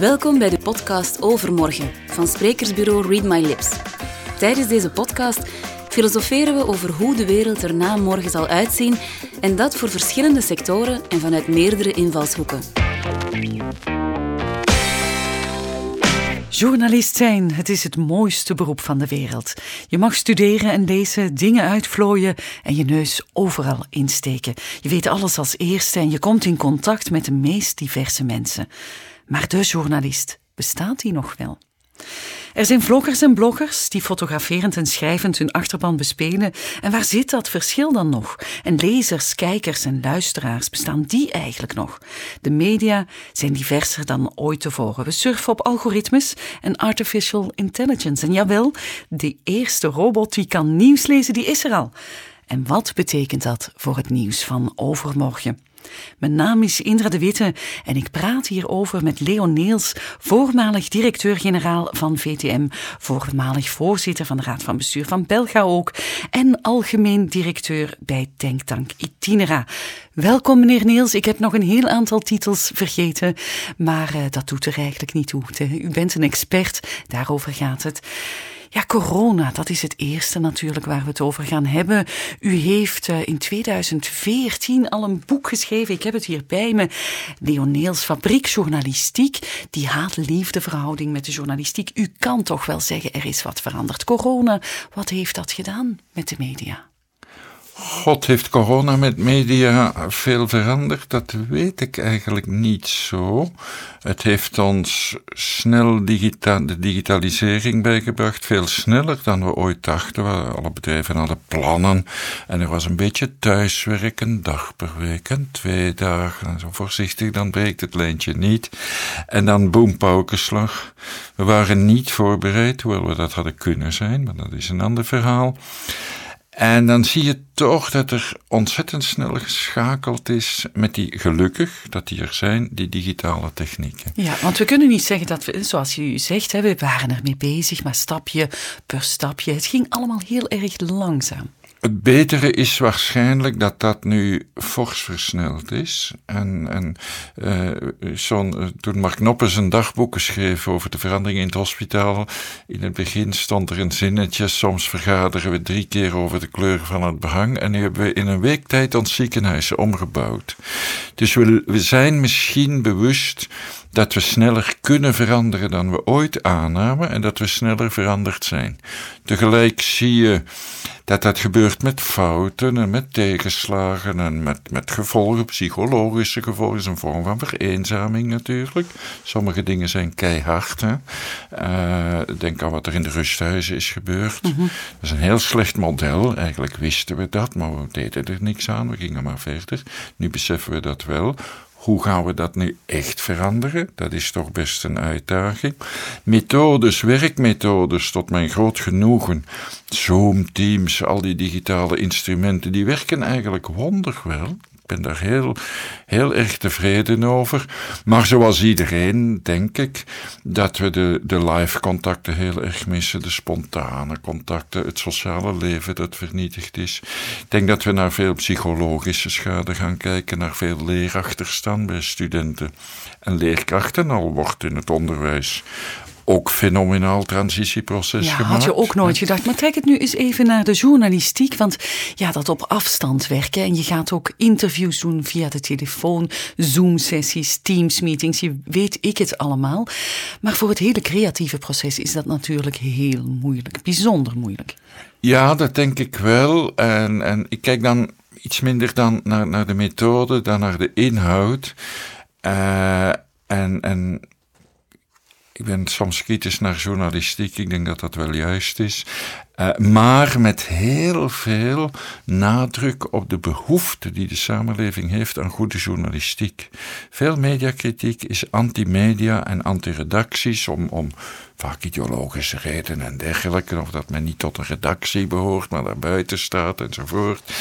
Welkom bij de podcast Overmorgen van sprekersbureau Read My Lips. Tijdens deze podcast filosoferen we over hoe de wereld er na morgen zal uitzien en dat voor verschillende sectoren en vanuit meerdere invalshoeken. Journalist zijn, het is het mooiste beroep van de wereld. Je mag studeren en lezen, dingen uitvlooien en je neus overal insteken. Je weet alles als eerste en je komt in contact met de meest diverse mensen. Maar de journalist, bestaat die nog wel? Er zijn vloggers en bloggers die fotograferend en schrijvend hun achterban bespelen. En waar zit dat verschil dan nog? En lezers, kijkers en luisteraars, bestaan die eigenlijk nog? De media zijn diverser dan ooit tevoren. We surfen op algoritmes en artificial intelligence. En jawel, de eerste robot die kan nieuws lezen, die is er al. En wat betekent dat voor het nieuws van overmorgen? Mijn naam is Indra de Witte en ik praat hierover met Leon Neels, voormalig directeur-generaal van VTM, voormalig voorzitter van de Raad van Bestuur van Belga ook en algemeen directeur bij Denktank Itinera. Welkom meneer Neels, ik heb nog een heel aantal titels vergeten, maar uh, dat doet er eigenlijk niet toe. U bent een expert, daarover gaat het. Ja, corona, dat is het eerste natuurlijk waar we het over gaan hebben. U heeft uh, in 2014 al een boek geschreven, ik heb het hier bij me, Leoneels Fabriekjournalistiek, die haat-liefde verhouding met de journalistiek. U kan toch wel zeggen, er is wat veranderd. Corona, wat heeft dat gedaan met de media? God, heeft corona met media veel veranderd? Dat weet ik eigenlijk niet zo. Het heeft ons snel de digitalisering bijgebracht, veel sneller dan we ooit dachten. Alle bedrijven hadden plannen en er was een beetje thuiswerken, een dag per week en twee dagen. En zo voorzichtig, dan breekt het lijntje niet. En dan boem, paukenslag. We waren niet voorbereid, hoewel we dat hadden kunnen zijn, maar dat is een ander verhaal. En dan zie je toch dat er ontzettend snel geschakeld is met die, gelukkig dat die er zijn, die digitale technieken. Ja, want we kunnen niet zeggen dat we, zoals u zegt, we waren ermee bezig, maar stapje per stapje. Het ging allemaal heel erg langzaam. Het betere is waarschijnlijk dat dat nu fors versneld is. En, en uh, toen Mark Noppen zijn dagboeken schreef over de veranderingen in het hospitaal, in het begin stond er een zinnetje, soms vergaderen we drie keer over de kleur van het behang en nu hebben we in een week tijd ons ziekenhuis omgebouwd. Dus we zijn misschien bewust dat we sneller kunnen veranderen dan we ooit aannamen en dat we sneller veranderd zijn. Tegelijk zie je dat dat gebeurt met fouten en met tegenslagen en met, met gevolgen, psychologische gevolgen, is een vorm van vereenzaming natuurlijk. Sommige dingen zijn keihard. Hè? Uh, denk aan wat er in de rusthuizen is gebeurd. Mhm. Dat is een heel slecht model. Eigenlijk wisten we dat, maar we deden er niks aan. We gingen maar verder. Nu beseffen we dat wel. Hoe gaan we dat nu echt veranderen? Dat is toch best een uitdaging. Methodes, werkmethodes, tot mijn groot genoegen. Zoom, Teams, al die digitale instrumenten, die werken eigenlijk wonderwel. Ik ben daar heel, heel erg tevreden over. Maar zoals iedereen denk ik dat we de, de live contacten heel erg missen, de spontane contacten, het sociale leven dat vernietigd is. Ik denk dat we naar veel psychologische schade gaan kijken, naar veel leerachterstand bij studenten en leerkrachten. Al wordt in het onderwijs ook fenomenaal transitieproces ja, gemaakt. Had je ook nooit gedacht. Maar trek het nu eens even naar de journalistiek. Want ja, dat op afstand werken. En je gaat ook interviews doen via de telefoon, Zoom-sessies, Teams-meetings. Je weet ik het allemaal. Maar voor het hele creatieve proces is dat natuurlijk heel moeilijk. Bijzonder moeilijk. Ja, dat denk ik wel. En, en ik kijk dan iets minder dan naar, naar de methode dan naar de inhoud. Uh, en, en ik ben soms kritisch naar journalistiek, ik denk dat dat wel juist is. Uh, maar met heel veel nadruk op de behoefte die de samenleving heeft aan goede journalistiek. Veel mediakritiek is anti-media en anti-redacties om, om vaak ideologische redenen en dergelijke, of dat men niet tot een redactie behoort, maar daar buiten staat enzovoort.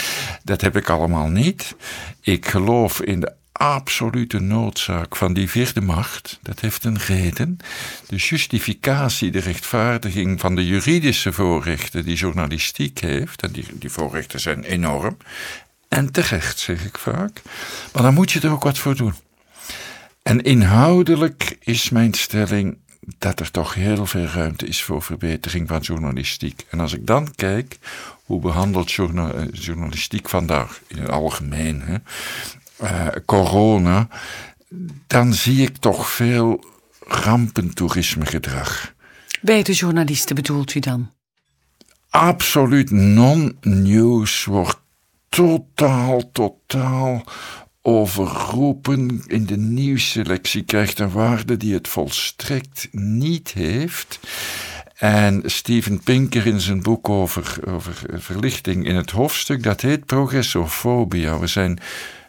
Dat heb ik allemaal niet. Ik geloof in de absolute noodzaak van die vierde macht, dat heeft een reden. De justificatie, de rechtvaardiging van de juridische voorrechten die journalistiek heeft, en die, die voorrechten zijn enorm, En terecht, zeg ik vaak. Maar dan moet je er ook wat voor doen. En inhoudelijk is mijn stelling dat er toch heel veel ruimte is voor verbetering van journalistiek. En als ik dan kijk hoe behandelt journalistiek vandaag in het algemeen, hè, uh, corona, dan zie ik toch veel rampentoerismegedrag. Bij de journalisten bedoelt u dan? Absoluut non-news wordt totaal, totaal overroepen in de nieuwsselectie, krijgt een waarde die het volstrekt niet heeft. En Steven Pinker in zijn boek over, over verlichting in het hoofdstuk, dat heet progressofobia. We zijn,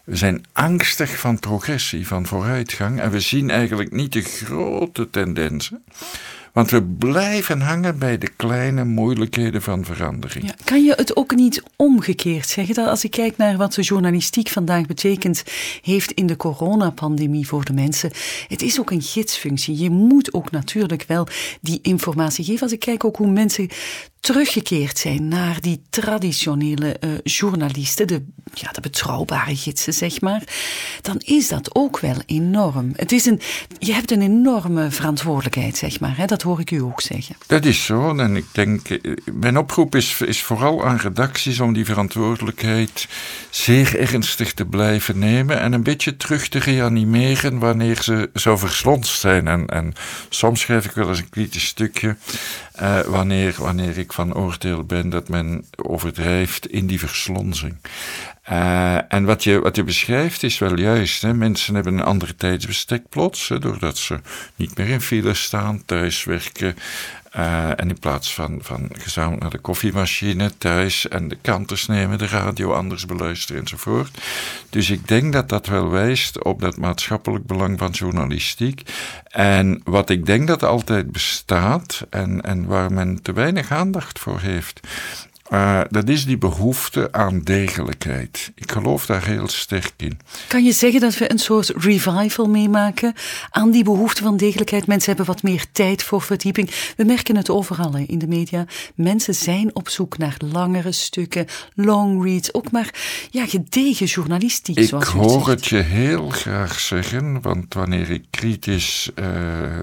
we zijn angstig van progressie, van vooruitgang. En we zien eigenlijk niet de grote tendensen. Want we blijven hangen bij de kleine moeilijkheden van verandering. Ja, kan je het ook niet omgekeerd zeggen? Dat als ik kijk naar wat de journalistiek vandaag betekent, heeft in de coronapandemie voor de mensen. Het is ook een gidsfunctie. Je moet ook natuurlijk wel die informatie geven. Als ik kijk ook hoe mensen teruggekeerd zijn naar die traditionele uh, journalisten, de, ja, de betrouwbare gidsen, zeg maar, dan is dat ook wel enorm. Het is een, je hebt een enorme verantwoordelijkheid, zeg maar. Hè? Dat hoor ik u ook zeggen. Dat is zo. En ik denk, eh, mijn oproep is, is vooral aan redacties om die verantwoordelijkheid zeer ernstig te blijven nemen en een beetje terug te reanimeren wanneer ze zo verslonst zijn. En, en soms schrijf ik wel eens een kritisch stukje uh, wanneer, wanneer ik van oordeel ben dat men overdrijft in die verslonzing. Uh, en wat je, wat je beschrijft is wel juist. Hè? Mensen hebben een ander tijdsbestek plots, doordat ze niet meer in file staan, thuis werken, uh, en in plaats van, van gezamenlijk naar de koffiemachine thuis en de kanters nemen, de radio anders beluisteren enzovoort. Dus ik denk dat dat wel wijst op dat maatschappelijk belang van journalistiek. En wat ik denk dat altijd bestaat en, en waar men te weinig aandacht voor heeft, uh, dat is die behoefte aan degelijkheid. Ik geloof daar heel sterk in. Kan je zeggen dat we een soort revival meemaken aan die behoefte van degelijkheid? Mensen hebben wat meer tijd voor verdieping. We merken het overal in de media. Mensen zijn op zoek naar langere stukken, long reads, ook maar ja, gedegen journalistiek. Ik zoals hoor het je heel graag zeggen, want wanneer ik kritisch uh,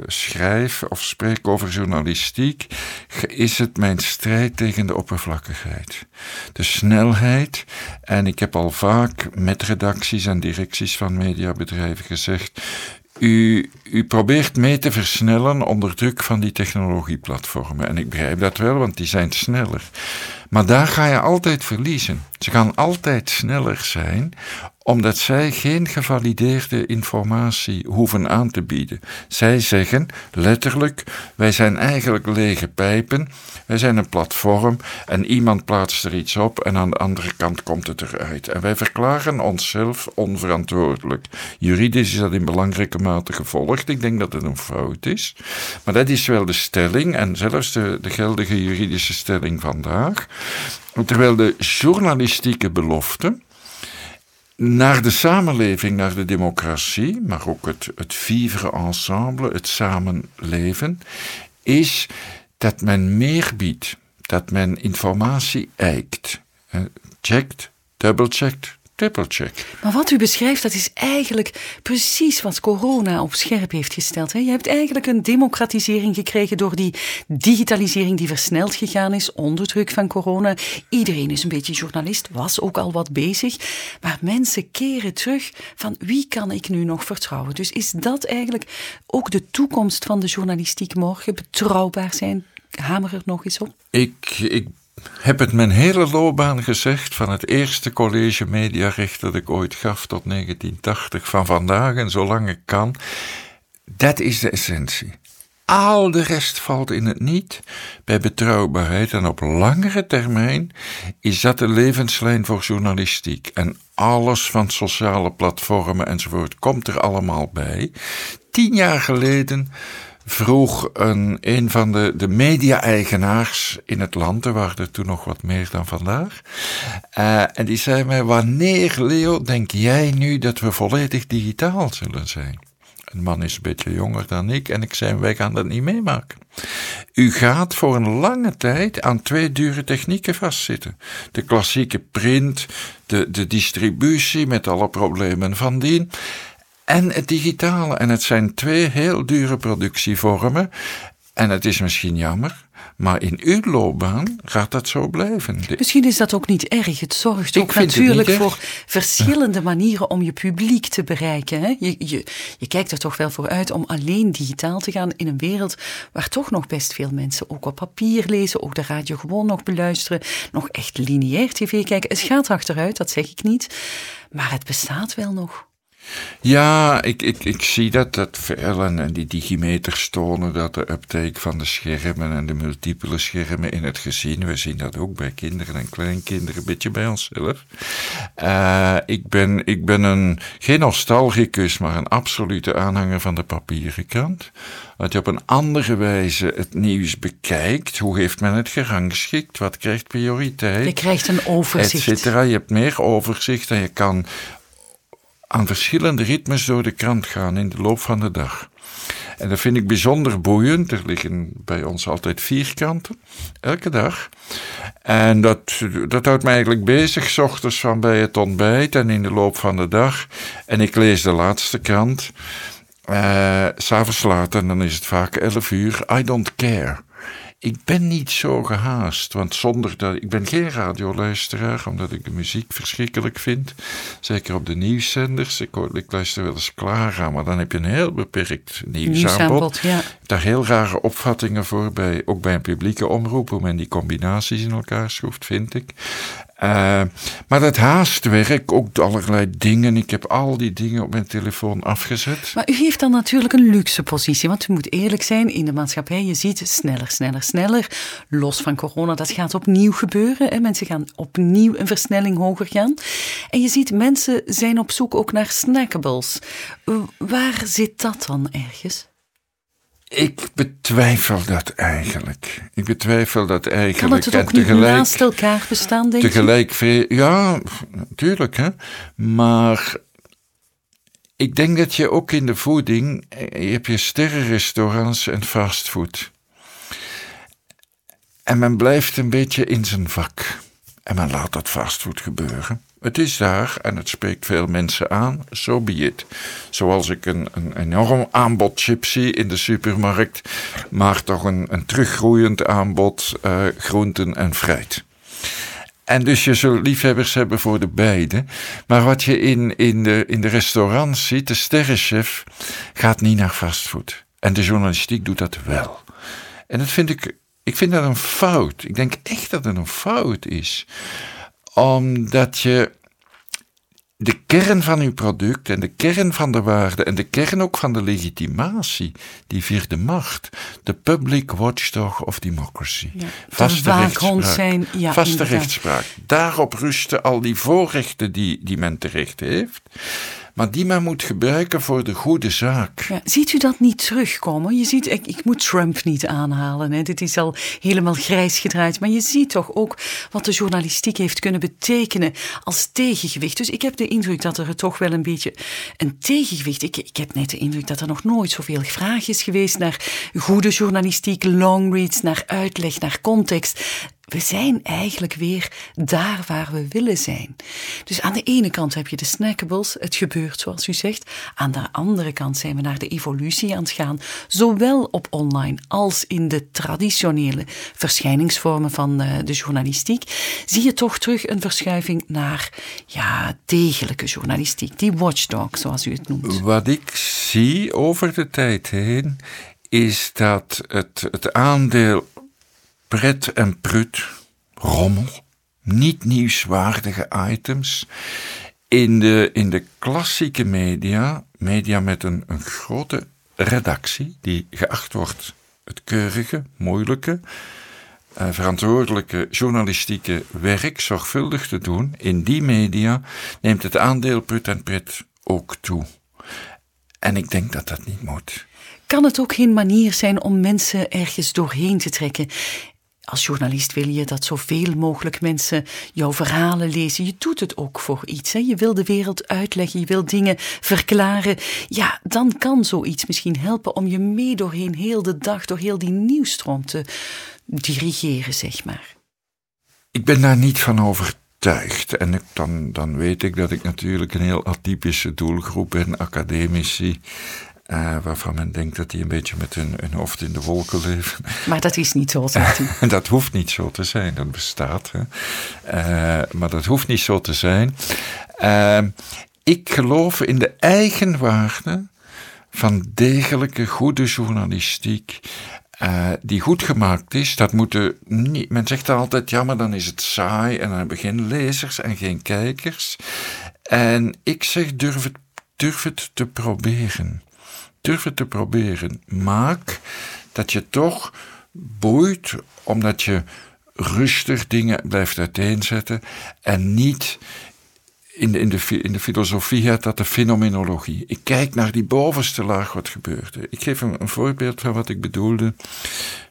schrijf of spreek over journalistiek, is het mijn strijd tegen de de snelheid. En ik heb al vaak met redacties en directies van mediabedrijven gezegd. U, u probeert mee te versnellen onder druk van die technologieplatformen. En ik begrijp dat wel, want die zijn sneller. Maar daar ga je altijd verliezen. Ze gaan altijd sneller zijn, omdat zij geen gevalideerde informatie hoeven aan te bieden. Zij zeggen letterlijk: wij zijn eigenlijk lege pijpen, wij zijn een platform en iemand plaatst er iets op en aan de andere kant komt het eruit. En wij verklaren onszelf onverantwoordelijk. Juridisch is dat in belangrijke mate gevolgd. Ik denk dat het een fout is. Maar dat is wel de stelling en zelfs de, de geldige juridische stelling vandaag. Terwijl de journalistieke belofte naar de samenleving, naar de democratie, maar ook het, het vivre ensemble, het samenleven, is dat men meer biedt, dat men informatie eikt, checkt, double-checkt, maar wat u beschrijft, dat is eigenlijk precies wat corona op scherp heeft gesteld. Hè? Je hebt eigenlijk een democratisering gekregen door die digitalisering die versneld gegaan is onder druk van corona. Iedereen is een beetje journalist, was ook al wat bezig. Maar mensen keren terug van wie kan ik nu nog vertrouwen? Dus is dat eigenlijk ook de toekomst van de journalistiek morgen? Betrouwbaar zijn? Hamer er nog eens op. Ik, ik heb het mijn hele loopbaan gezegd, van het eerste college mediarecht dat ik ooit gaf tot 1980, van vandaag en zolang ik kan. Dat is de essentie. Al de rest valt in het niet. Bij betrouwbaarheid en op langere termijn is dat de levenslijn voor journalistiek. En alles van sociale platformen enzovoort komt er allemaal bij. Tien jaar geleden vroeg een, een van de, de media-eigenaars in het land, er waren toen nog wat meer dan vandaag, uh, en die zei mij, wanneer, Leo, denk jij nu dat we volledig digitaal zullen zijn? Een man is een beetje jonger dan ik en ik zei, wij gaan dat niet meemaken. U gaat voor een lange tijd aan twee dure technieken vastzitten. De klassieke print, de, de distributie met alle problemen van dien en het digitale. En het zijn twee heel dure productievormen. En het is misschien jammer, maar in uw loopbaan gaat dat zo blijven. Misschien is dat ook niet erg. Het zorgt ook natuurlijk voor verschillende manieren om je publiek te bereiken. Hè? Je, je, je kijkt er toch wel voor uit om alleen digitaal te gaan in een wereld waar toch nog best veel mensen ook op papier lezen, ook de radio gewoon nog beluisteren, nog echt lineair tv kijken. Het gaat achteruit, dat zeg ik niet. Maar het bestaat wel nog. Ja, ik, ik, ik zie dat, dat veel en, die digimeters tonen dat de uptake van de schermen en de multiple schermen in het gezin, we zien dat ook bij kinderen en kleinkinderen, een beetje bij onszelf. Uh, ik, ben, ik ben een, geen nostalgicus, maar een absolute aanhanger van de papieren krant. Dat je op een andere wijze het nieuws bekijkt. Hoe heeft men het gerangschikt? Wat krijgt prioriteit? Je krijgt een overzicht. Et cetera. Je hebt meer overzicht en je kan aan verschillende ritmes door de krant gaan in de loop van de dag. En dat vind ik bijzonder boeiend. Er liggen bij ons altijd vier kranten, elke dag. En dat, dat houdt mij eigenlijk bezig, s ochtends van bij het ontbijt en in de loop van de dag. En ik lees de laatste krant. Uh, S'avonds later, en dan is het vaak 11 uur. I don't care. Ik ben niet zo gehaast, want zonder dat. Ik ben geen radioluisteraar, omdat ik de muziek verschrikkelijk vind. Zeker op de nieuwszenders. Ik, hoor, ik luister wel eens klaar aan, maar dan heb je een heel beperkt nieuwsaanbod. Ja. Daar heel rare opvattingen voor, bij, ook bij een publieke omroep, hoe men die combinaties in elkaar schroeft, vind ik. Uh, maar dat haastwerk, ook allerlei dingen. Ik heb al die dingen op mijn telefoon afgezet. Maar u heeft dan natuurlijk een luxe positie. Want u moet eerlijk zijn in de maatschappij. Je ziet sneller, sneller, sneller. Los van corona, dat gaat opnieuw gebeuren. Hè. Mensen gaan opnieuw een versnelling hoger gaan. En je ziet, mensen zijn op zoek ook naar snackables. Waar zit dat dan ergens? Ik betwijfel dat eigenlijk. Ik betwijfel dat eigenlijk. Kan het, het ook niet naast elkaar bestaan, denk tegelijk, je? Ja, natuurlijk. Hè. Maar ik denk dat je ook in de voeding... Eh, je hebt je sterrenrestaurants en fastfood. En men blijft een beetje in zijn vak. En men laat dat fastfood gebeuren. Het is daar en het spreekt veel mensen aan, zo so be it. Zoals ik een, een enorm aanbod chips zie in de supermarkt, maar toch een, een teruggroeiend aanbod uh, groenten en fruit. En dus je zult liefhebbers hebben voor de beide. Maar wat je in, in, de, in de restaurants ziet, de sterrenchef gaat niet naar fastfood. En de journalistiek doet dat wel. En dat vind ik, ik vind dat een fout. Ik denk echt dat het een fout is omdat je de kern van uw product en de kern van de waarde en de kern ook van de legitimatie, die vierde macht, de public watchdog of democracy. Ja, vaste rechtspraak. Zijn, ja, vaste rechtspraak. Daarop rusten al die voorrechten die, die men terecht heeft maar die men moet gebruiken voor de goede zaak. Ja, ziet u dat niet terugkomen? Je ziet, ik, ik moet Trump niet aanhalen. Hè. Dit is al helemaal grijs gedraaid. Maar je ziet toch ook wat de journalistiek heeft kunnen betekenen als tegengewicht. Dus ik heb de indruk dat er toch wel een beetje een tegengewicht. Ik, ik heb net de indruk dat er nog nooit zoveel vraag is geweest naar goede journalistiek, longreads, naar uitleg, naar context we zijn eigenlijk weer daar waar we willen zijn. Dus aan de ene kant heb je de snackables, het gebeurt zoals u zegt. Aan de andere kant zijn we naar de evolutie aan het gaan, zowel op online als in de traditionele verschijningsvormen van eh, de journalistiek. Zie je toch terug een verschuiving naar ja, degelijke journalistiek, die watchdog, zoals u het noemt. Wat ik zie over de tijd heen, is dat het, het aandeel pret en prut, rommel, niet nieuwswaardige items. In de, in de klassieke media, media met een, een grote redactie, die geacht wordt het keurige, moeilijke, uh, verantwoordelijke journalistieke werk zorgvuldig te doen, in die media neemt het aandeel prut en pret ook toe. En ik denk dat dat niet moet. Kan het ook geen manier zijn om mensen ergens doorheen te trekken? Als journalist wil je dat zoveel mogelijk mensen jouw verhalen lezen. Je doet het ook voor iets. Hè? Je wil de wereld uitleggen, je wil dingen verklaren. Ja, dan kan zoiets misschien helpen om je mee doorheen heel de dag, door heel die nieuwstroom te dirigeren, zeg maar. Ik ben daar niet van overtuigd. En ik, dan, dan weet ik dat ik natuurlijk een heel atypische doelgroep ben, academici. Uh, waarvan men denkt dat die een beetje met hun, hun, hoofd in de wolken leven. Maar dat is niet zo, zegt u. dat hoeft niet zo te zijn, dat bestaat. Hè. Uh, maar dat hoeft niet zo te zijn. Uh, ik geloof in de eigenwaarde van degelijke, goede journalistiek. Uh, die goed gemaakt is, dat moeten niet. Men zegt altijd: ja, maar dan is het saai en dan hebben we geen lezers en geen kijkers. En ik zeg: durf het, durf het te proberen. Durf het te proberen. Maak dat je toch boeit, omdat je rustig dingen blijft uiteenzetten en niet in de, in, de, in de filosofie heet dat de fenomenologie. Ik kijk naar die bovenste laag wat gebeurde. Ik geef een, een voorbeeld van wat ik bedoelde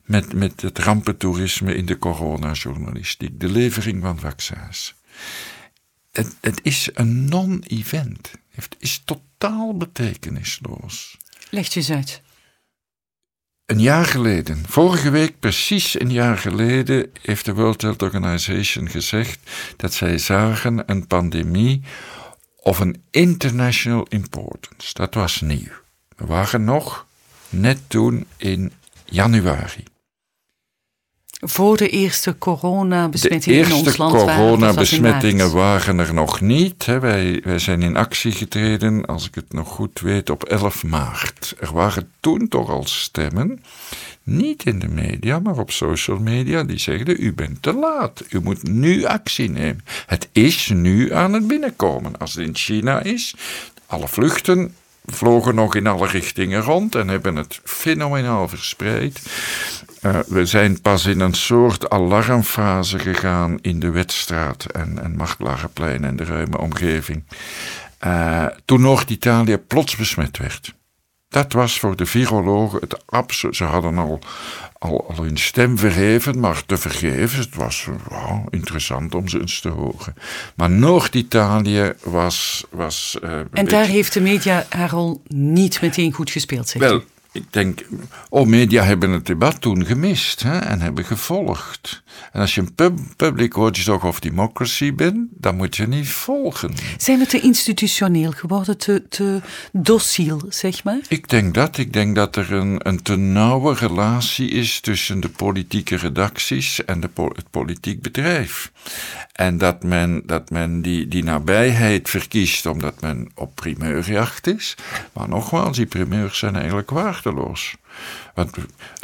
met, met het rampentoerisme in de coronajournalistiek. De levering van vaccins. Het, het is een non-event. Het is totaal betekenisloos. Leg je uit. Een jaar geleden, vorige week precies een jaar geleden, heeft de World Health Organization gezegd dat zij zagen een pandemie of een international importance. Dat was nieuw. We waren nog net toen in januari. Voor de eerste coronabesmettingen in ons land waren. De eerste coronabesmettingen waren er nog niet. Wij, wij zijn in actie getreden, als ik het nog goed weet, op 11 maart. Er waren toen toch al stemmen, niet in de media, maar op social media, die zeiden: U bent te laat. U moet nu actie nemen. Het is nu aan het binnenkomen. Als het in China is, alle vluchten vlogen nog in alle richtingen rond en hebben het fenomenaal verspreid. Uh, we zijn pas in een soort alarmfase gegaan in de Wetstraat en, en Marktlagerplein en de ruime omgeving. Uh, toen Noord-Italië plots besmet werd. Dat was voor de virologen het absoluut. Ze hadden al, al, al hun stem verheven, maar te vergeven. Het was wow, interessant om ze eens te horen. Maar Noord-Italië was. was uh, en daar heeft de media haar rol niet meteen goed gespeeld, zeg Wel, ik denk, oh, media hebben het debat toen gemist hè, en hebben gevolgd. En als je een pub, public watchdog of democracy bent, dan moet je niet volgen. Zijn we te institutioneel geworden, te, te dociel, zeg maar? Ik denk dat. Ik denk dat er een, een te nauwe relatie is tussen de politieke redacties en de, het politiek bedrijf. En dat men, dat men die, die nabijheid verkiest omdat men op primeurjacht is. Maar nogmaals, die primeurs zijn eigenlijk waardeloos. Want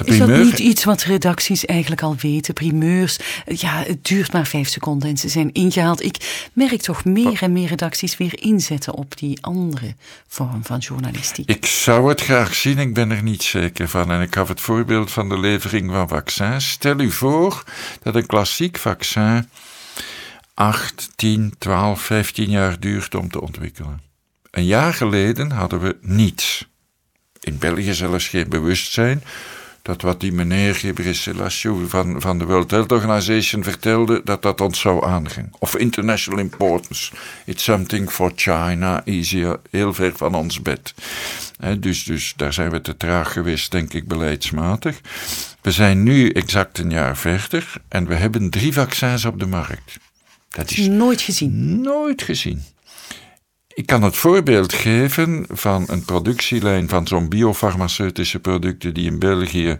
Is dat niet iets wat redacties eigenlijk al weten? Primeurs, ja, het duurt maar vijf seconden en ze zijn ingehaald. Ik merk toch meer en meer redacties weer inzetten op die andere vorm van journalistiek. Ik zou het graag zien, ik ben er niet zeker van. En ik gaf het voorbeeld van de levering van vaccins. Stel u voor dat een klassiek vaccin 8, 10, 12, 15 jaar duurt om te ontwikkelen. Een jaar geleden hadden we niets. In België zelfs geen bewustzijn dat wat die meneer Ghebreyesus van, van de World Health Organization vertelde, dat dat ons zou aangaan. Of international importance. It's something for China, easier, heel ver van ons bed. dus, dus daar zijn we te traag geweest, denk ik, beleidsmatig. We zijn nu exact een jaar verder en we hebben drie vaccins op de markt. Dat is nooit gezien. Nooit gezien. Ik kan het voorbeeld geven van een productielijn van zo'n biofarmaceutische producten die in België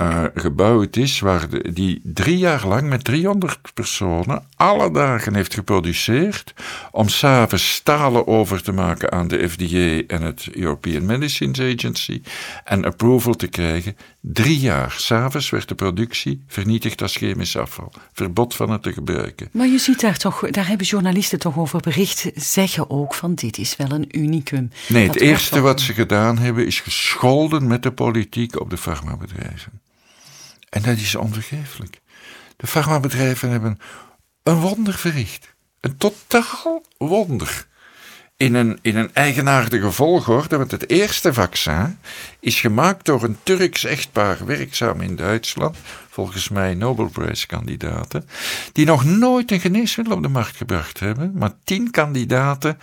uh, gebouwd is, waar de, die drie jaar lang met 300 personen alle dagen heeft geproduceerd om s'avonds stalen over te maken aan de FDA en het European Medicines Agency en approval te krijgen. Drie jaar. S'avonds werd de productie vernietigd als chemisch afval. Verbod van het te gebruiken. Maar je ziet daar toch, daar hebben journalisten toch over bericht, zeggen ook van dit is wel een unicum. Nee, het eerste wat ze gedaan hebben is gescholden met de politiek op de farmabedrijven. En dat is onvergeeflijk. De farmabedrijven hebben een wonder verricht. Een totaal wonder. In een, in een eigenaardige volgorde, want het eerste vaccin is gemaakt door een Turks echtpaar werkzaam in Duitsland, volgens mij Nobelprijskandidaten, die nog nooit een geneesmiddel op de markt gebracht hebben, maar tien kandidaten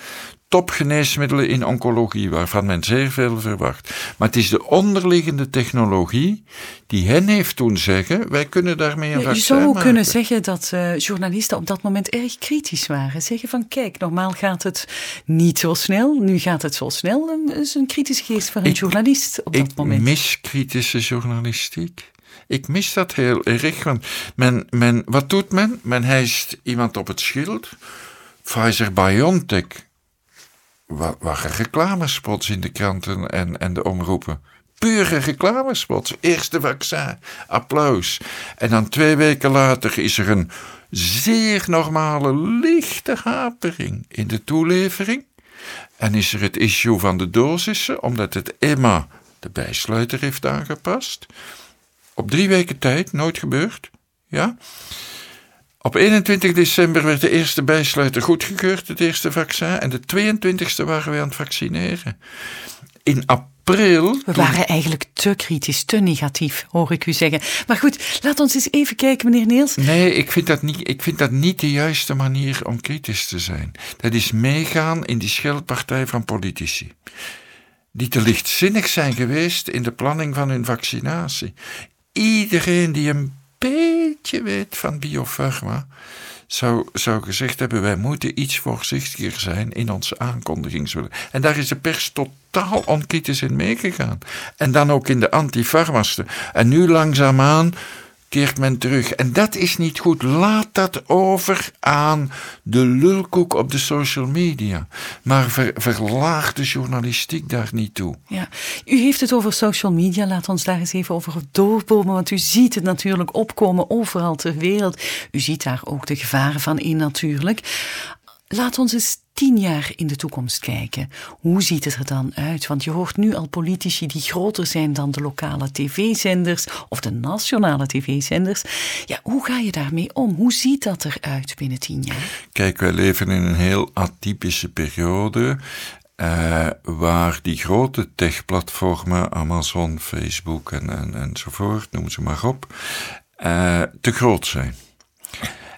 topgeneesmiddelen in oncologie, waarvan men zeer veel verwacht. Maar het is de onderliggende technologie die hen heeft toen zeggen: wij kunnen daarmee een ja, vaccin. Je zou kunnen zeggen dat uh, journalisten op dat moment erg kritisch waren. Zeggen van: kijk, normaal gaat het niet zo snel, nu gaat het zo snel. Dat is een kritische geest voor een journalist op dat moment. Ik mis kritische journalistiek. Ik mis dat heel erg, want men, men, wat doet men? Men hijst iemand op het schild. Pfizer-BioNTech waren reclamespots in de kranten en, en de omroepen. Pure reclamespots. Eerste vaccin, applaus. En dan twee weken later is er een zeer normale, lichte hapering in de toelevering. En is er het issue van de dosissen, omdat het EMA de bijsluiter heeft aangepast. Op drie weken tijd, nooit gebeurd. Ja. Op 21 december werd de eerste bijsluiter goedgekeurd, het eerste vaccin, en de 22e waren we aan het vaccineren. In april. We waren eigenlijk te kritisch, te negatief, hoor ik u zeggen. Maar goed, laat ons eens even kijken, meneer Niels. Nee, ik vind dat niet, ik vind dat niet de juiste manier om kritisch te zijn. Dat is meegaan in die scheldpartij van politici. Die te lichtzinnig zijn geweest in de planning van hun vaccinatie. Iedereen die een beetje weet van biopharma, zou, zou gezegd hebben: wij moeten iets voorzichtiger zijn in onze aankondigingswillen. En daar is de pers totaal onkritisch in meegegaan. En dan ook in de antifarmasten. En nu langzaamaan keert men terug. En dat is niet goed. Laat dat over aan de lulkoek op de social media. Maar ver, verlaag de journalistiek daar niet toe. Ja, u heeft het over social media. Laat ons daar eens even over doorbomen. Want u ziet het natuurlijk opkomen overal ter wereld. U ziet daar ook de gevaren van in natuurlijk. Laat ons eens tien jaar in de toekomst kijken. Hoe ziet het er dan uit? Want je hoort nu al politici die groter zijn dan de lokale tv-zenders of de nationale tv-zenders. Ja, hoe ga je daarmee om? Hoe ziet dat eruit binnen tien jaar? Kijk, wij leven in een heel atypische periode. Uh, waar die grote techplatformen, Amazon, Facebook en, en, enzovoort, noem ze maar op, uh, te groot zijn.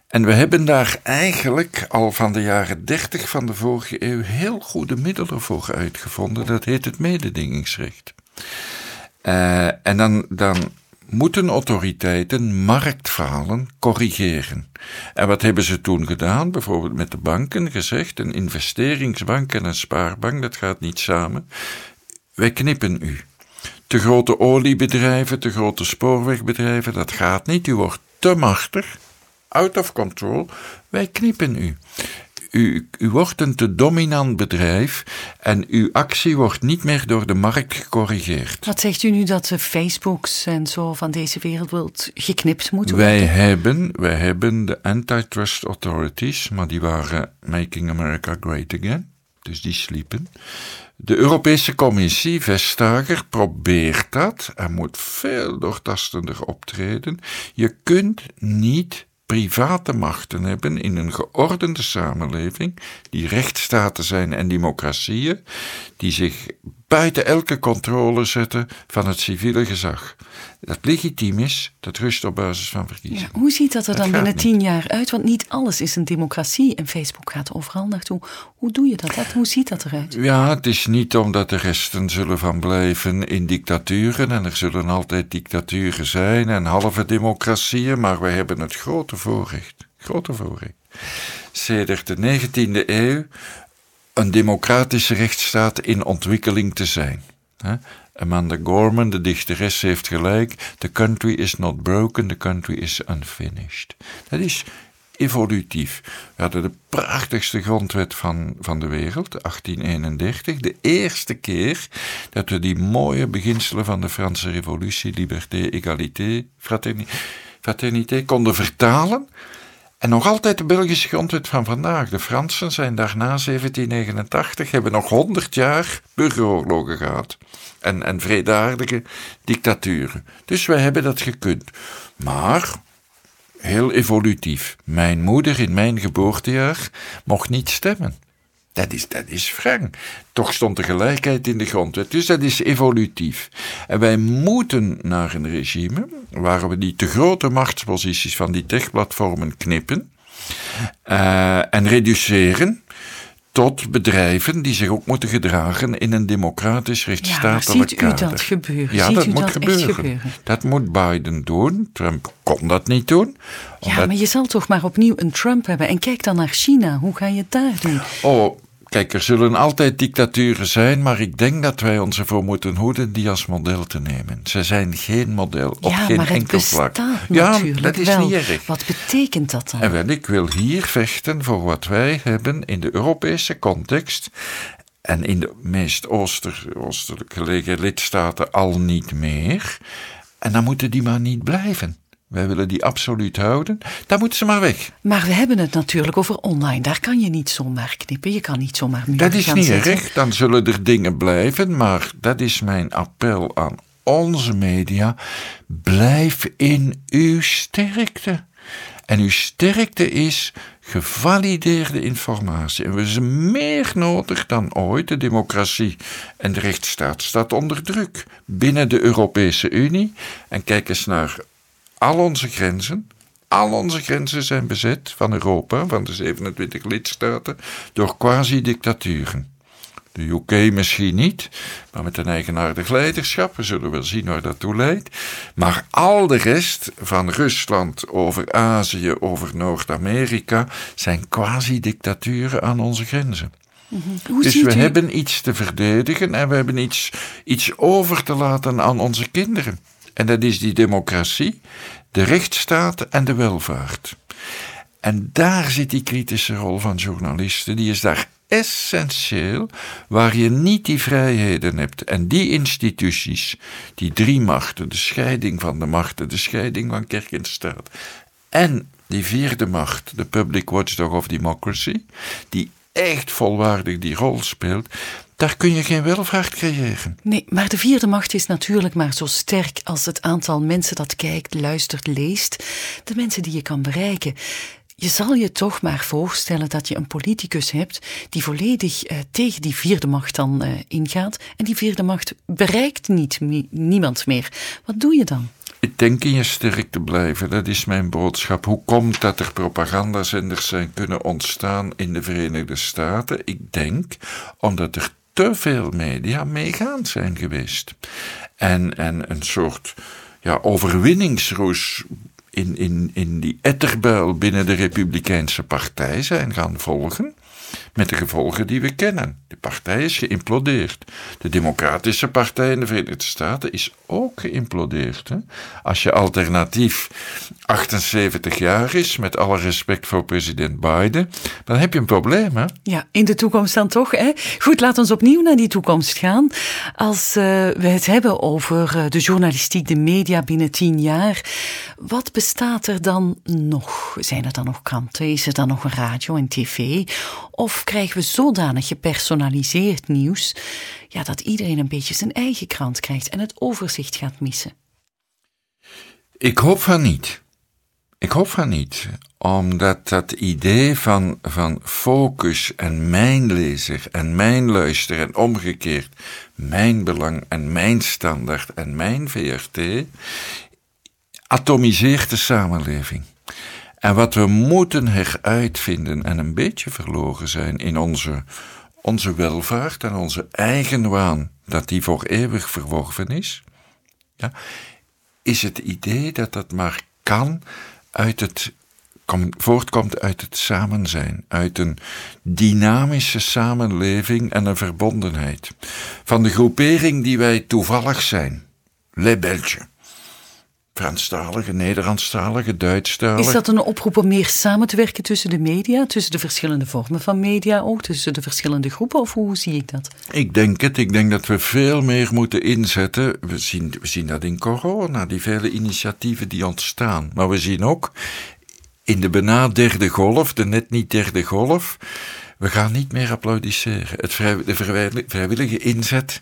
En we hebben daar eigenlijk al van de jaren 30 van de vorige eeuw heel goede middelen voor uitgevonden. Dat heet het mededingingsrecht. Uh, en dan, dan moeten autoriteiten marktfalen corrigeren. En wat hebben ze toen gedaan? Bijvoorbeeld met de banken gezegd: een investeringsbank en een spaarbank, dat gaat niet samen. Wij knippen u. Te grote oliebedrijven, te grote spoorwegbedrijven, dat gaat niet. U wordt te machtig out of control, wij knippen u. U, u wordt een te dominant bedrijf en uw actie wordt niet meer door de markt gecorrigeerd. Wat zegt u nu dat de Facebooks en zo van deze wereld wilt geknipt moeten worden? Wij hebben, wij hebben de antitrust authorities, maar die waren Making America Great Again, dus die sliepen. De Europese Commissie, Vestager, probeert dat en moet veel doortastender optreden. Je kunt niet private machten hebben in een geordende samenleving, die rechtsstaten zijn en democratieën, die zich buiten elke controle zetten van het civiele gezag. Dat legitiem is, dat rust op basis van verkiezingen. hoe ziet dat er dan binnen tien jaar uit? Want niet alles is een democratie en Facebook gaat overal naartoe. Hoe doe je dat? Hoe ziet dat eruit? Ja, het is niet omdat de resten zullen van blijven in dictaturen en er zullen altijd dictaturen zijn en halve democratieën, maar wij hebben het grote voorrecht, grote voorrecht. Sedert de 19e eeuw een democratische rechtsstaat in ontwikkeling te zijn. Amanda Gorman, de dichteres, heeft gelijk. The country is not broken, the country is unfinished. Dat is evolutief. We hadden de prachtigste grondwet van, van de wereld, 1831. De eerste keer dat we die mooie beginselen van de Franse Revolutie, liberté, égalité, fraternité, fraternité konden vertalen en nog altijd de Belgische grondwet van vandaag. De Fransen zijn daarna 1789, hebben nog 100 jaar burgeroorlogen gehad. En, en dictaturen. Dus wij hebben dat gekund. Maar, heel evolutief. Mijn moeder in mijn geboortejaar mocht niet stemmen. Dat is, dat is wrang. Toch stond de gelijkheid in de grondwet. Dus dat is evolutief. En wij moeten naar een regime waar we die te grote machtsposities van die techplatformen knippen uh, en reduceren tot bedrijven die zich ook moeten gedragen in een democratisch rechtsstatelijk ja, ziet u dat gebeuren? Ja, ziet dat u moet dat gebeuren. Gebeuren. Dat moet Biden doen. Trump kon dat niet doen. Ja, maar je zal toch maar opnieuw een Trump hebben. En kijk dan naar China. Hoe ga je het daar doen? Oh, Kijk, er zullen altijd dictaturen zijn, maar ik denk dat wij ons ervoor moeten hoeden die als model te nemen. Ze zijn geen model op ja, geen maar het enkel vlak. Ja, dat is wel. niet erg. Wat betekent dat dan? En wel, ik wil hier vechten voor wat wij hebben in de Europese context. En in de meest ooster, oostelijk gelegen lidstaten al niet meer. En dan moeten die maar niet blijven. Wij willen die absoluut houden. Dan moeten ze maar weg. Maar we hebben het natuurlijk over online. Daar kan je niet zomaar knippen. Je kan niet zomaar muren Dat is niet zetten. erg, dan zullen er dingen blijven, maar dat is mijn appel aan onze media. Blijf in uw sterkte. En uw sterkte is gevalideerde informatie. En we zijn meer nodig dan ooit. De democratie en de rechtsstaat staat onder druk binnen de Europese Unie. En kijk eens naar al onze grenzen. Al onze grenzen zijn bezet van Europa, van de 27 lidstaten, door quasi-dictaturen. De UK misschien niet, maar met een eigenaardig leiderschap. We zullen wel zien waar dat toe leidt. Maar al de rest, van Rusland over Azië, over Noord-Amerika, zijn quasi-dictaturen aan onze grenzen. Hoe Dus we u... hebben iets te verdedigen en we hebben iets, iets over te laten aan onze kinderen. En dat is die democratie, de rechtsstaat en de welvaart. En daar zit die kritische rol van journalisten, die is daar essentieel, waar je niet die vrijheden hebt. En die instituties, die drie machten, de scheiding van de machten, de scheiding van kerk en staat, en die vierde macht, de Public Watchdog of Democracy, die echt volwaardig die rol speelt, daar kun je geen welvaart creëren. Nee, maar de vierde macht is natuurlijk maar zo sterk als het aantal mensen dat kijkt, luistert, leest. De mensen die je kan bereiken. Je zal je toch maar voorstellen dat je een politicus hebt die volledig eh, tegen die vierde macht dan eh, ingaat. En die vierde macht bereikt niet, niemand meer. Wat doe je dan? Ik denk in je sterk te blijven, dat is mijn boodschap. Hoe komt dat er propagandazenders zijn kunnen ontstaan in de Verenigde Staten? Ik denk omdat er te veel media meegaand zijn geweest. En, en een soort ja, overwinningsroes in, in, in die etterbuil binnen de Republikeinse Partij zijn gaan volgen. Met de gevolgen die we kennen. De partij is geïmplodeerd. De Democratische Partij in de Verenigde Staten is ook geïmplodeerd. Hè? Als je alternatief 78 jaar is, met alle respect voor president Biden, dan heb je een probleem. Hè? Ja, in de toekomst dan toch. Hè? Goed, laten we opnieuw naar die toekomst gaan. Als uh, we het hebben over uh, de journalistiek, de media binnen tien jaar, wat bestaat er dan nog? Zijn er dan nog kranten? Is er dan nog een radio en tv? Of krijgen we zodanig gepersonaliseerd nieuws ja, dat iedereen een beetje zijn eigen krant krijgt en het overzicht gaat missen? Ik hoop van niet. Ik hoop van niet, omdat dat idee van, van focus en mijn lezer en mijn luister en omgekeerd, mijn belang en mijn standaard en mijn VRT, atomiseert de samenleving. En wat we moeten heruitvinden en een beetje verloren zijn in onze, onze welvaart en onze eigen waan, dat die voor eeuwig verworven is, ja, is het idee dat dat maar kan uit het kom, voortkomt uit het samen zijn, uit een dynamische samenleving en een verbondenheid. Van de groepering die wij toevallig zijn, Belges. Franstalige, Nederlandstalige, Duitsstalige. Is dat een oproep om meer samen te werken tussen de media, tussen de verschillende vormen van media ook, tussen de verschillende groepen, of hoe zie ik dat? Ik denk het. Ik denk dat we veel meer moeten inzetten. We zien, we zien dat in corona, die vele initiatieven die ontstaan. Maar we zien ook in de bijna derde golf, de net niet derde golf, we gaan niet meer applaudisseren. Het de vrijwillige inzet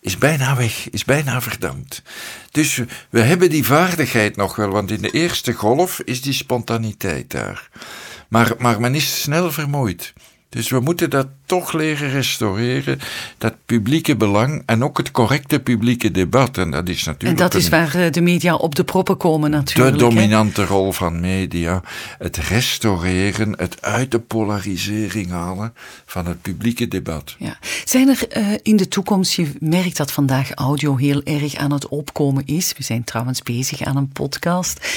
is bijna weg, is bijna verdampt. Dus we hebben die vaardigheid nog wel, want in de eerste golf is die spontaniteit daar. Maar, maar men is snel vermoeid. Dus we moeten dat toch leren restaureren, dat publieke belang en ook het correcte publieke debat. En dat is natuurlijk. En dat is waar eh, de media op de proppen komen, natuurlijk. De dominante rol van media. Het restaureren, het uit de polarisering halen van het publieke debat. Ja. Zijn er uh, in de toekomst, je merkt dat vandaag audio heel erg aan het opkomen is. We zijn trouwens bezig aan een podcast.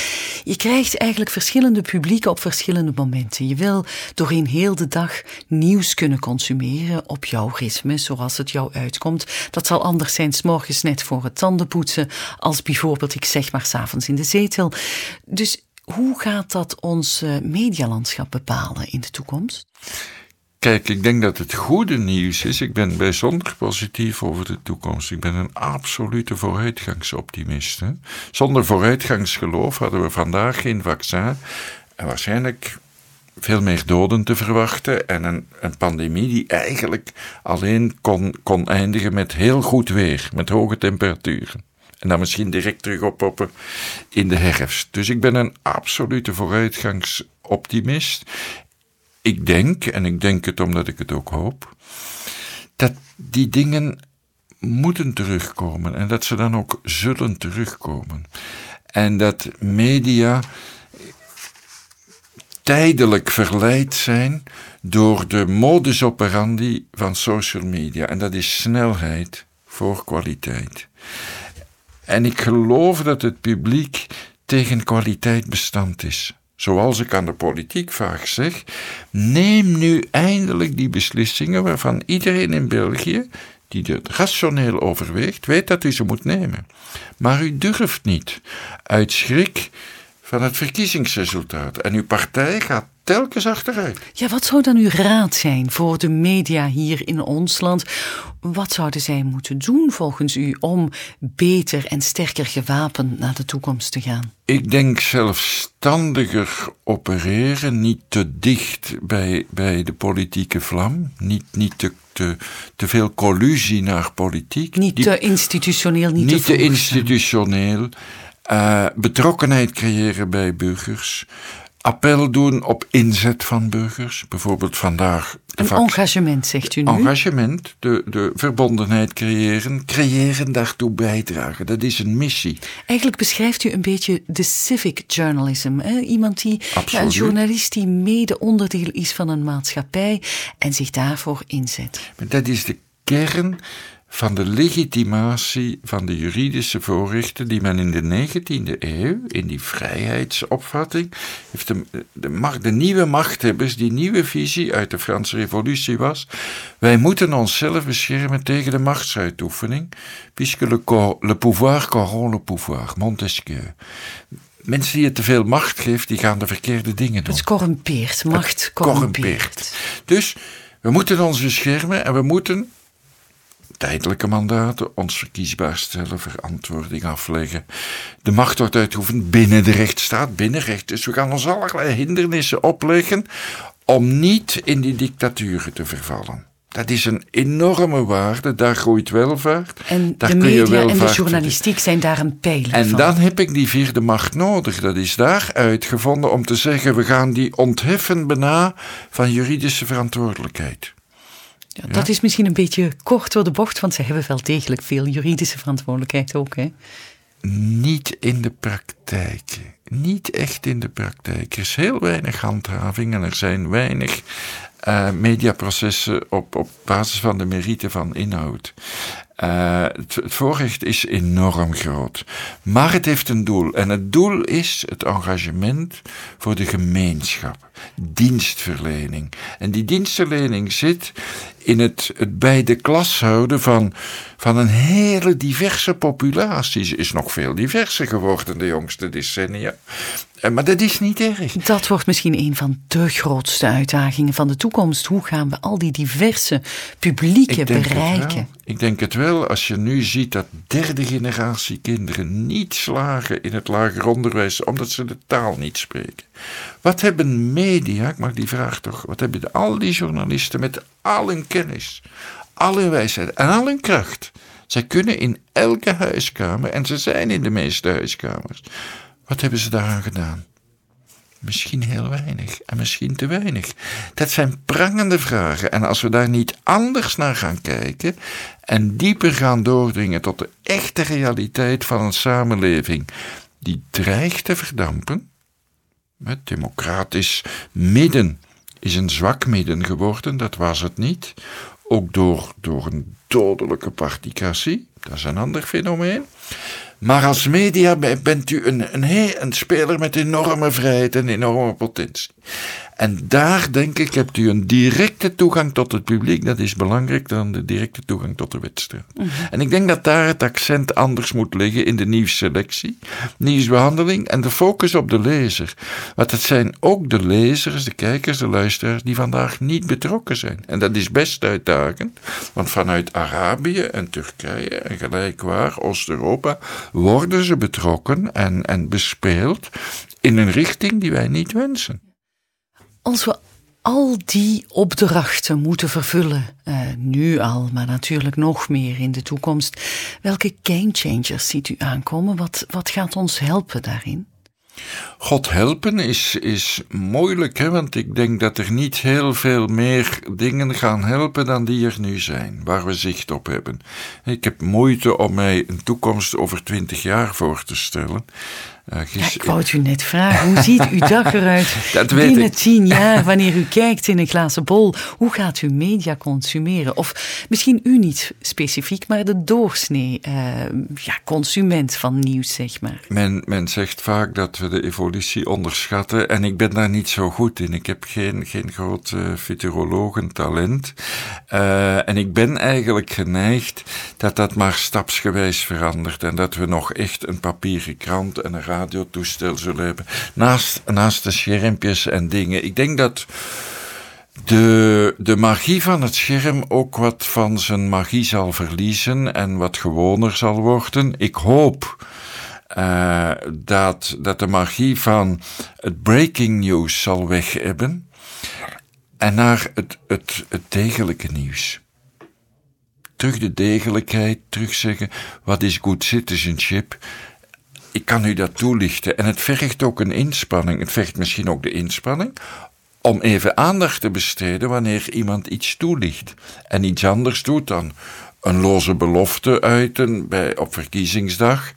Je krijgt eigenlijk verschillende publieken op verschillende momenten. Je wil doorheen heel de dag nieuws kunnen consumeren op jouw ritme, zoals het jou uitkomt. Dat zal anders zijn s morgens net voor het tandenpoetsen, als bijvoorbeeld, ik zeg maar, s'avonds in de zetel. Dus hoe gaat dat ons medialandschap bepalen in de toekomst? Kijk, ik denk dat het goede nieuws is. Ik ben bijzonder positief over de toekomst. Ik ben een absolute vooruitgangsoptimist. Hè? Zonder vooruitgangsgeloof hadden we vandaag geen vaccin. En waarschijnlijk veel meer doden te verwachten en een, een pandemie die eigenlijk alleen kon, kon eindigen met heel goed weer, met hoge temperaturen. En dan misschien direct terug oppoppen in de herfst. Dus ik ben een absolute vooruitgangsoptimist. Ik denk, en ik denk het omdat ik het ook hoop, dat die dingen moeten terugkomen en dat ze dan ook zullen terugkomen. En dat media tijdelijk verleid zijn door de modus operandi van social media. En dat is snelheid voor kwaliteit. En ik geloof dat het publiek tegen kwaliteit bestand is. Zoals ik aan de politiek vaak zeg, neem nu eindelijk die beslissingen waarvan iedereen in België, die het rationeel overweegt, weet dat u ze moet nemen. Maar u durft niet, uit schrik van het verkiezingsresultaat. En uw partij gaat telkens achteruit. Ja, wat zou dan uw raad zijn voor de media hier in ons land? Wat zouden zij moeten doen volgens u om beter en sterker gewapend naar de toekomst te gaan? Ik denk zelfstandiger opereren, niet te dicht bij, bij de politieke vlam, niet, niet te, te, te veel collusie naar politiek. Niet te institutioneel, niet, niet te, te institutioneel. Uh, betrokkenheid creëren bij burgers. Appel doen op inzet van burgers. Bijvoorbeeld vandaag. Een engagement, zegt u nu? Engagement, de, de verbondenheid creëren. Creëren, daartoe bijdragen. Dat is een missie. Eigenlijk beschrijft u een beetje de civic journalism. Hè? Iemand die, ja, een journalist die mede onderdeel is van een maatschappij en zich daarvoor inzet. Maar dat is de kern van de legitimatie van de juridische voorrechten die men in de 19e eeuw, in die vrijheidsopvatting, heeft de, de, macht, de nieuwe machthebbers, die nieuwe visie uit de Franse Revolutie was, wij moeten onszelf beschermen tegen de machtsuitoefening, puisque le, le pouvoir corrompt le pouvoir, Montesquieu. Mensen die het te veel macht geeft, die gaan de verkeerde dingen doen. Het corrumpeert, macht corrumpeert. Dus we moeten ons beschermen en we moeten tijdelijke mandaten, ons verkiesbaar stellen, verantwoording afleggen. De macht wordt uitgeoefend binnen de rechtsstaat, binnen recht. Dus we gaan ons allerlei hindernissen opleggen om niet in die dictaturen te vervallen. Dat is een enorme waarde, daar groeit welvaart. En daar de media en de journalistiek zijn daar een pijler en van. dan heb ik die vierde macht nodig. Dat is daar uitgevonden om te zeggen, we gaan die ontheffen bijna van juridische verantwoordelijkheid. Ja, dat is misschien een beetje kort door de bocht, want ze hebben wel degelijk veel juridische verantwoordelijkheid ook. Hè? Niet in de praktijk. Niet echt in de praktijk. Er is heel weinig handhaving en er zijn weinig uh, mediaprocessen op, op basis van de merite van inhoud. Het, het, voorrecht is enorm groot. Maar het heeft een doel. En het doel is het engagement voor de gemeenschap. Dienstverlening. En die dienstverlening zit in het, het bij de klas houden van, van een hele diverse populatie. Ze is nog veel diverser geworden de jongste decennia. Eh, maar dat is niet erg. Dat wordt misschien een van de grootste uitdagingen van de toekomst. Hoe gaan we al die diverse publieken bereiken? Ik denk het wel. Als je nu ziet dat derde generatie kinderen niet slagen in het lager onderwijs omdat ze de taal niet spreken. Wat hebben media, ik mag die vraag toch, wat hebben al die journalisten met al hun kennis, al hun wijsheid en al hun kracht? Zij kunnen in elke huiskamer, en ze zijn in de meeste huiskamers, wat hebben ze daaraan gedaan? Misschien heel weinig en misschien te weinig. Dat zijn prangende vragen. En als we daar niet anders naar gaan kijken en dieper gaan doordringen tot de echte realiteit van een samenleving die dreigt te verdampen, het democratisch midden is een zwak midden geworden, dat was het niet. Ook door, door een dodelijke particratie, dat is een ander fenomeen. Maar als media bent u een, een, een speler met enorme vrijheid en enorme potentie. En daar, denk ik, hebt u een directe toegang tot het publiek. Dat is belangrijker dan de directe toegang tot de wedstrijd. Mhm. En ik denk dat daar het accent anders moet liggen in de nieuwsselectie, nieuwsbehandeling en de focus op de lezer. Want het zijn ook de lezers, de kijkers, de luisteraars die vandaag niet betrokken zijn. En dat is best uitdagend, want vanuit Arabië en Turkije en gelijkwaar Oost-Europa worden ze betrokken en, en bespeeld in een richting die wij niet wensen. Als we al die opdrachten moeten vervullen, uh, nu al, maar natuurlijk nog meer in de toekomst, welke gamechangers ziet u aankomen? Wat, wat gaat ons helpen daarin? God helpen is, is moeilijk, hè? want ik denk dat er niet heel veel meer dingen gaan helpen dan die er nu zijn, waar we zicht op hebben. Ik heb moeite om mij een toekomst over twintig jaar voor te stellen. Uh, ik wou het u net vragen, hoe ziet uw dag eruit dat binnen ik. tien jaar, wanneer u kijkt in een glazen bol? Hoe gaat u media consumeren? Of misschien u niet specifiek, maar de doorsnee uh, ja, consument van nieuws, zeg maar. Men, men zegt vaak dat we de evolutie onderschatten en ik ben daar niet zo goed in. Ik heb geen, geen groot uh, futurologentalent en ik ben eigenlijk geneigd dat dat maar stapsgewijs verandert en dat we nog echt een papieren krant en een radiotoestel zullen hebben. Naast, naast de schermpjes en dingen. Ik denk dat de, de magie van het scherm ook wat van zijn magie zal verliezen en wat gewoner zal worden. Ik hoop uh, dat, dat de magie van het breaking news zal weg hebben en naar het, het, het degelijke nieuws. Terug de degelijkheid, terug zeggen wat is good citizenship ik kan u dat toelichten. En het vergt ook een inspanning. Het vergt misschien ook de inspanning om even aandacht te besteden wanneer iemand iets toelicht. En iets anders doet dan een loze belofte uiten bij, op verkiezingsdag.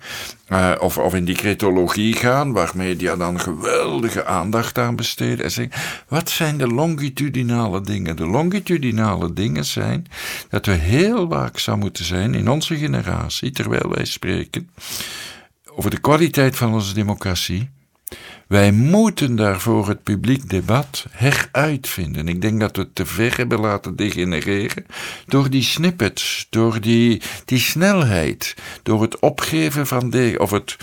Uh, of, of in decretologie gaan, waar media dan geweldige aandacht aan besteden. En zeggen, wat zijn de longitudinale dingen? De longitudinale dingen zijn dat we heel waakzaam moeten zijn in onze generatie, terwijl wij spreken over de kwaliteit van onze democratie. Wij moeten daarvoor het publiek debat heruitvinden. Ik denk dat we het te ver hebben laten degenereren door die snippets, door die, die snelheid, door het opgeven van de, of het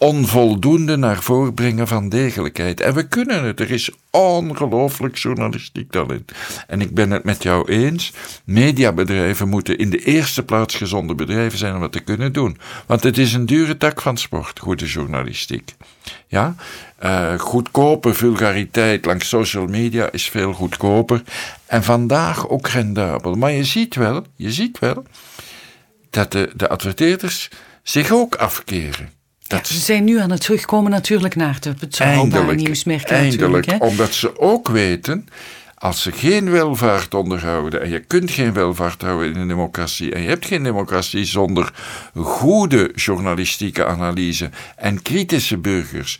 onvoldoende naar voren brengen van degelijkheid. En we kunnen het. Er is ongelooflijk journalistiek talent. En ik ben het met jou eens. Mediabedrijven moeten in de eerste plaats gezonde bedrijven zijn om het te kunnen doen. Want het is een dure tak van sport, goede journalistiek. Ja? Uh, goedkope vulgariteit langs social media is veel goedkoper. En vandaag ook rendabel. Maar je ziet wel, je ziet wel dat de, de adverteerders zich ook afkeren. Ze zijn nu aan het terugkomen natuurlijk naar de betrouwbare nieuwsmerken. Eindelijk, omdat ze ook weten, als ze geen welvaart onderhouden, en je kunt geen welvaart houden in een democratie, en je hebt geen democratie zonder goede journalistieke analyse en kritische burgers,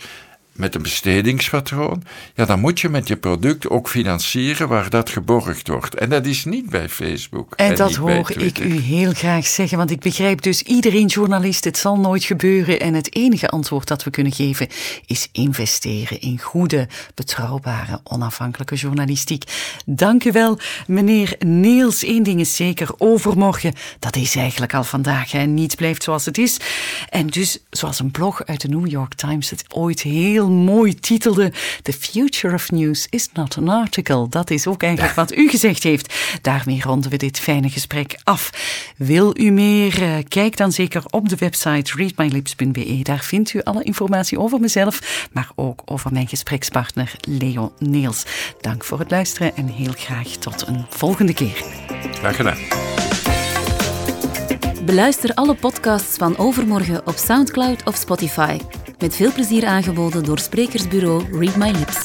met een bestedingspatroon, ja, dan moet je met je product ook financieren waar dat geborgd wordt. En dat is niet bij Facebook. En, dat hoor ik u heel graag zeggen, want ik begrijp dus iedereen journalist, het zal nooit gebeuren. En het enige antwoord dat we kunnen geven is investeren in goede, betrouwbare, onafhankelijke journalistiek. Dank u wel, meneer Niels. Eén ding is zeker, overmorgen, dat is eigenlijk al vandaag. En niets blijft zoals het is. En dus, zoals een blog uit de New York Times het ooit heel mooi titelde: The future of news is not an article. Dat is ook eigenlijk wat u gezegd heeft. Daarmee ronden we dit fijne gesprek af. Wil u meer? Eh, kijk dan zeker op de website readmylips.be. Daar vindt u alle informatie over mezelf, maar ook over mijn gesprekspartner Leo Neels. Dank voor het luisteren en heel graag tot een volgende keer. Graag gedaan. Beluister alle podcasts van Overmorgen op Soundcloud of Spotify. Met veel plezier aangeboden door sprekersbureau Read My Lips.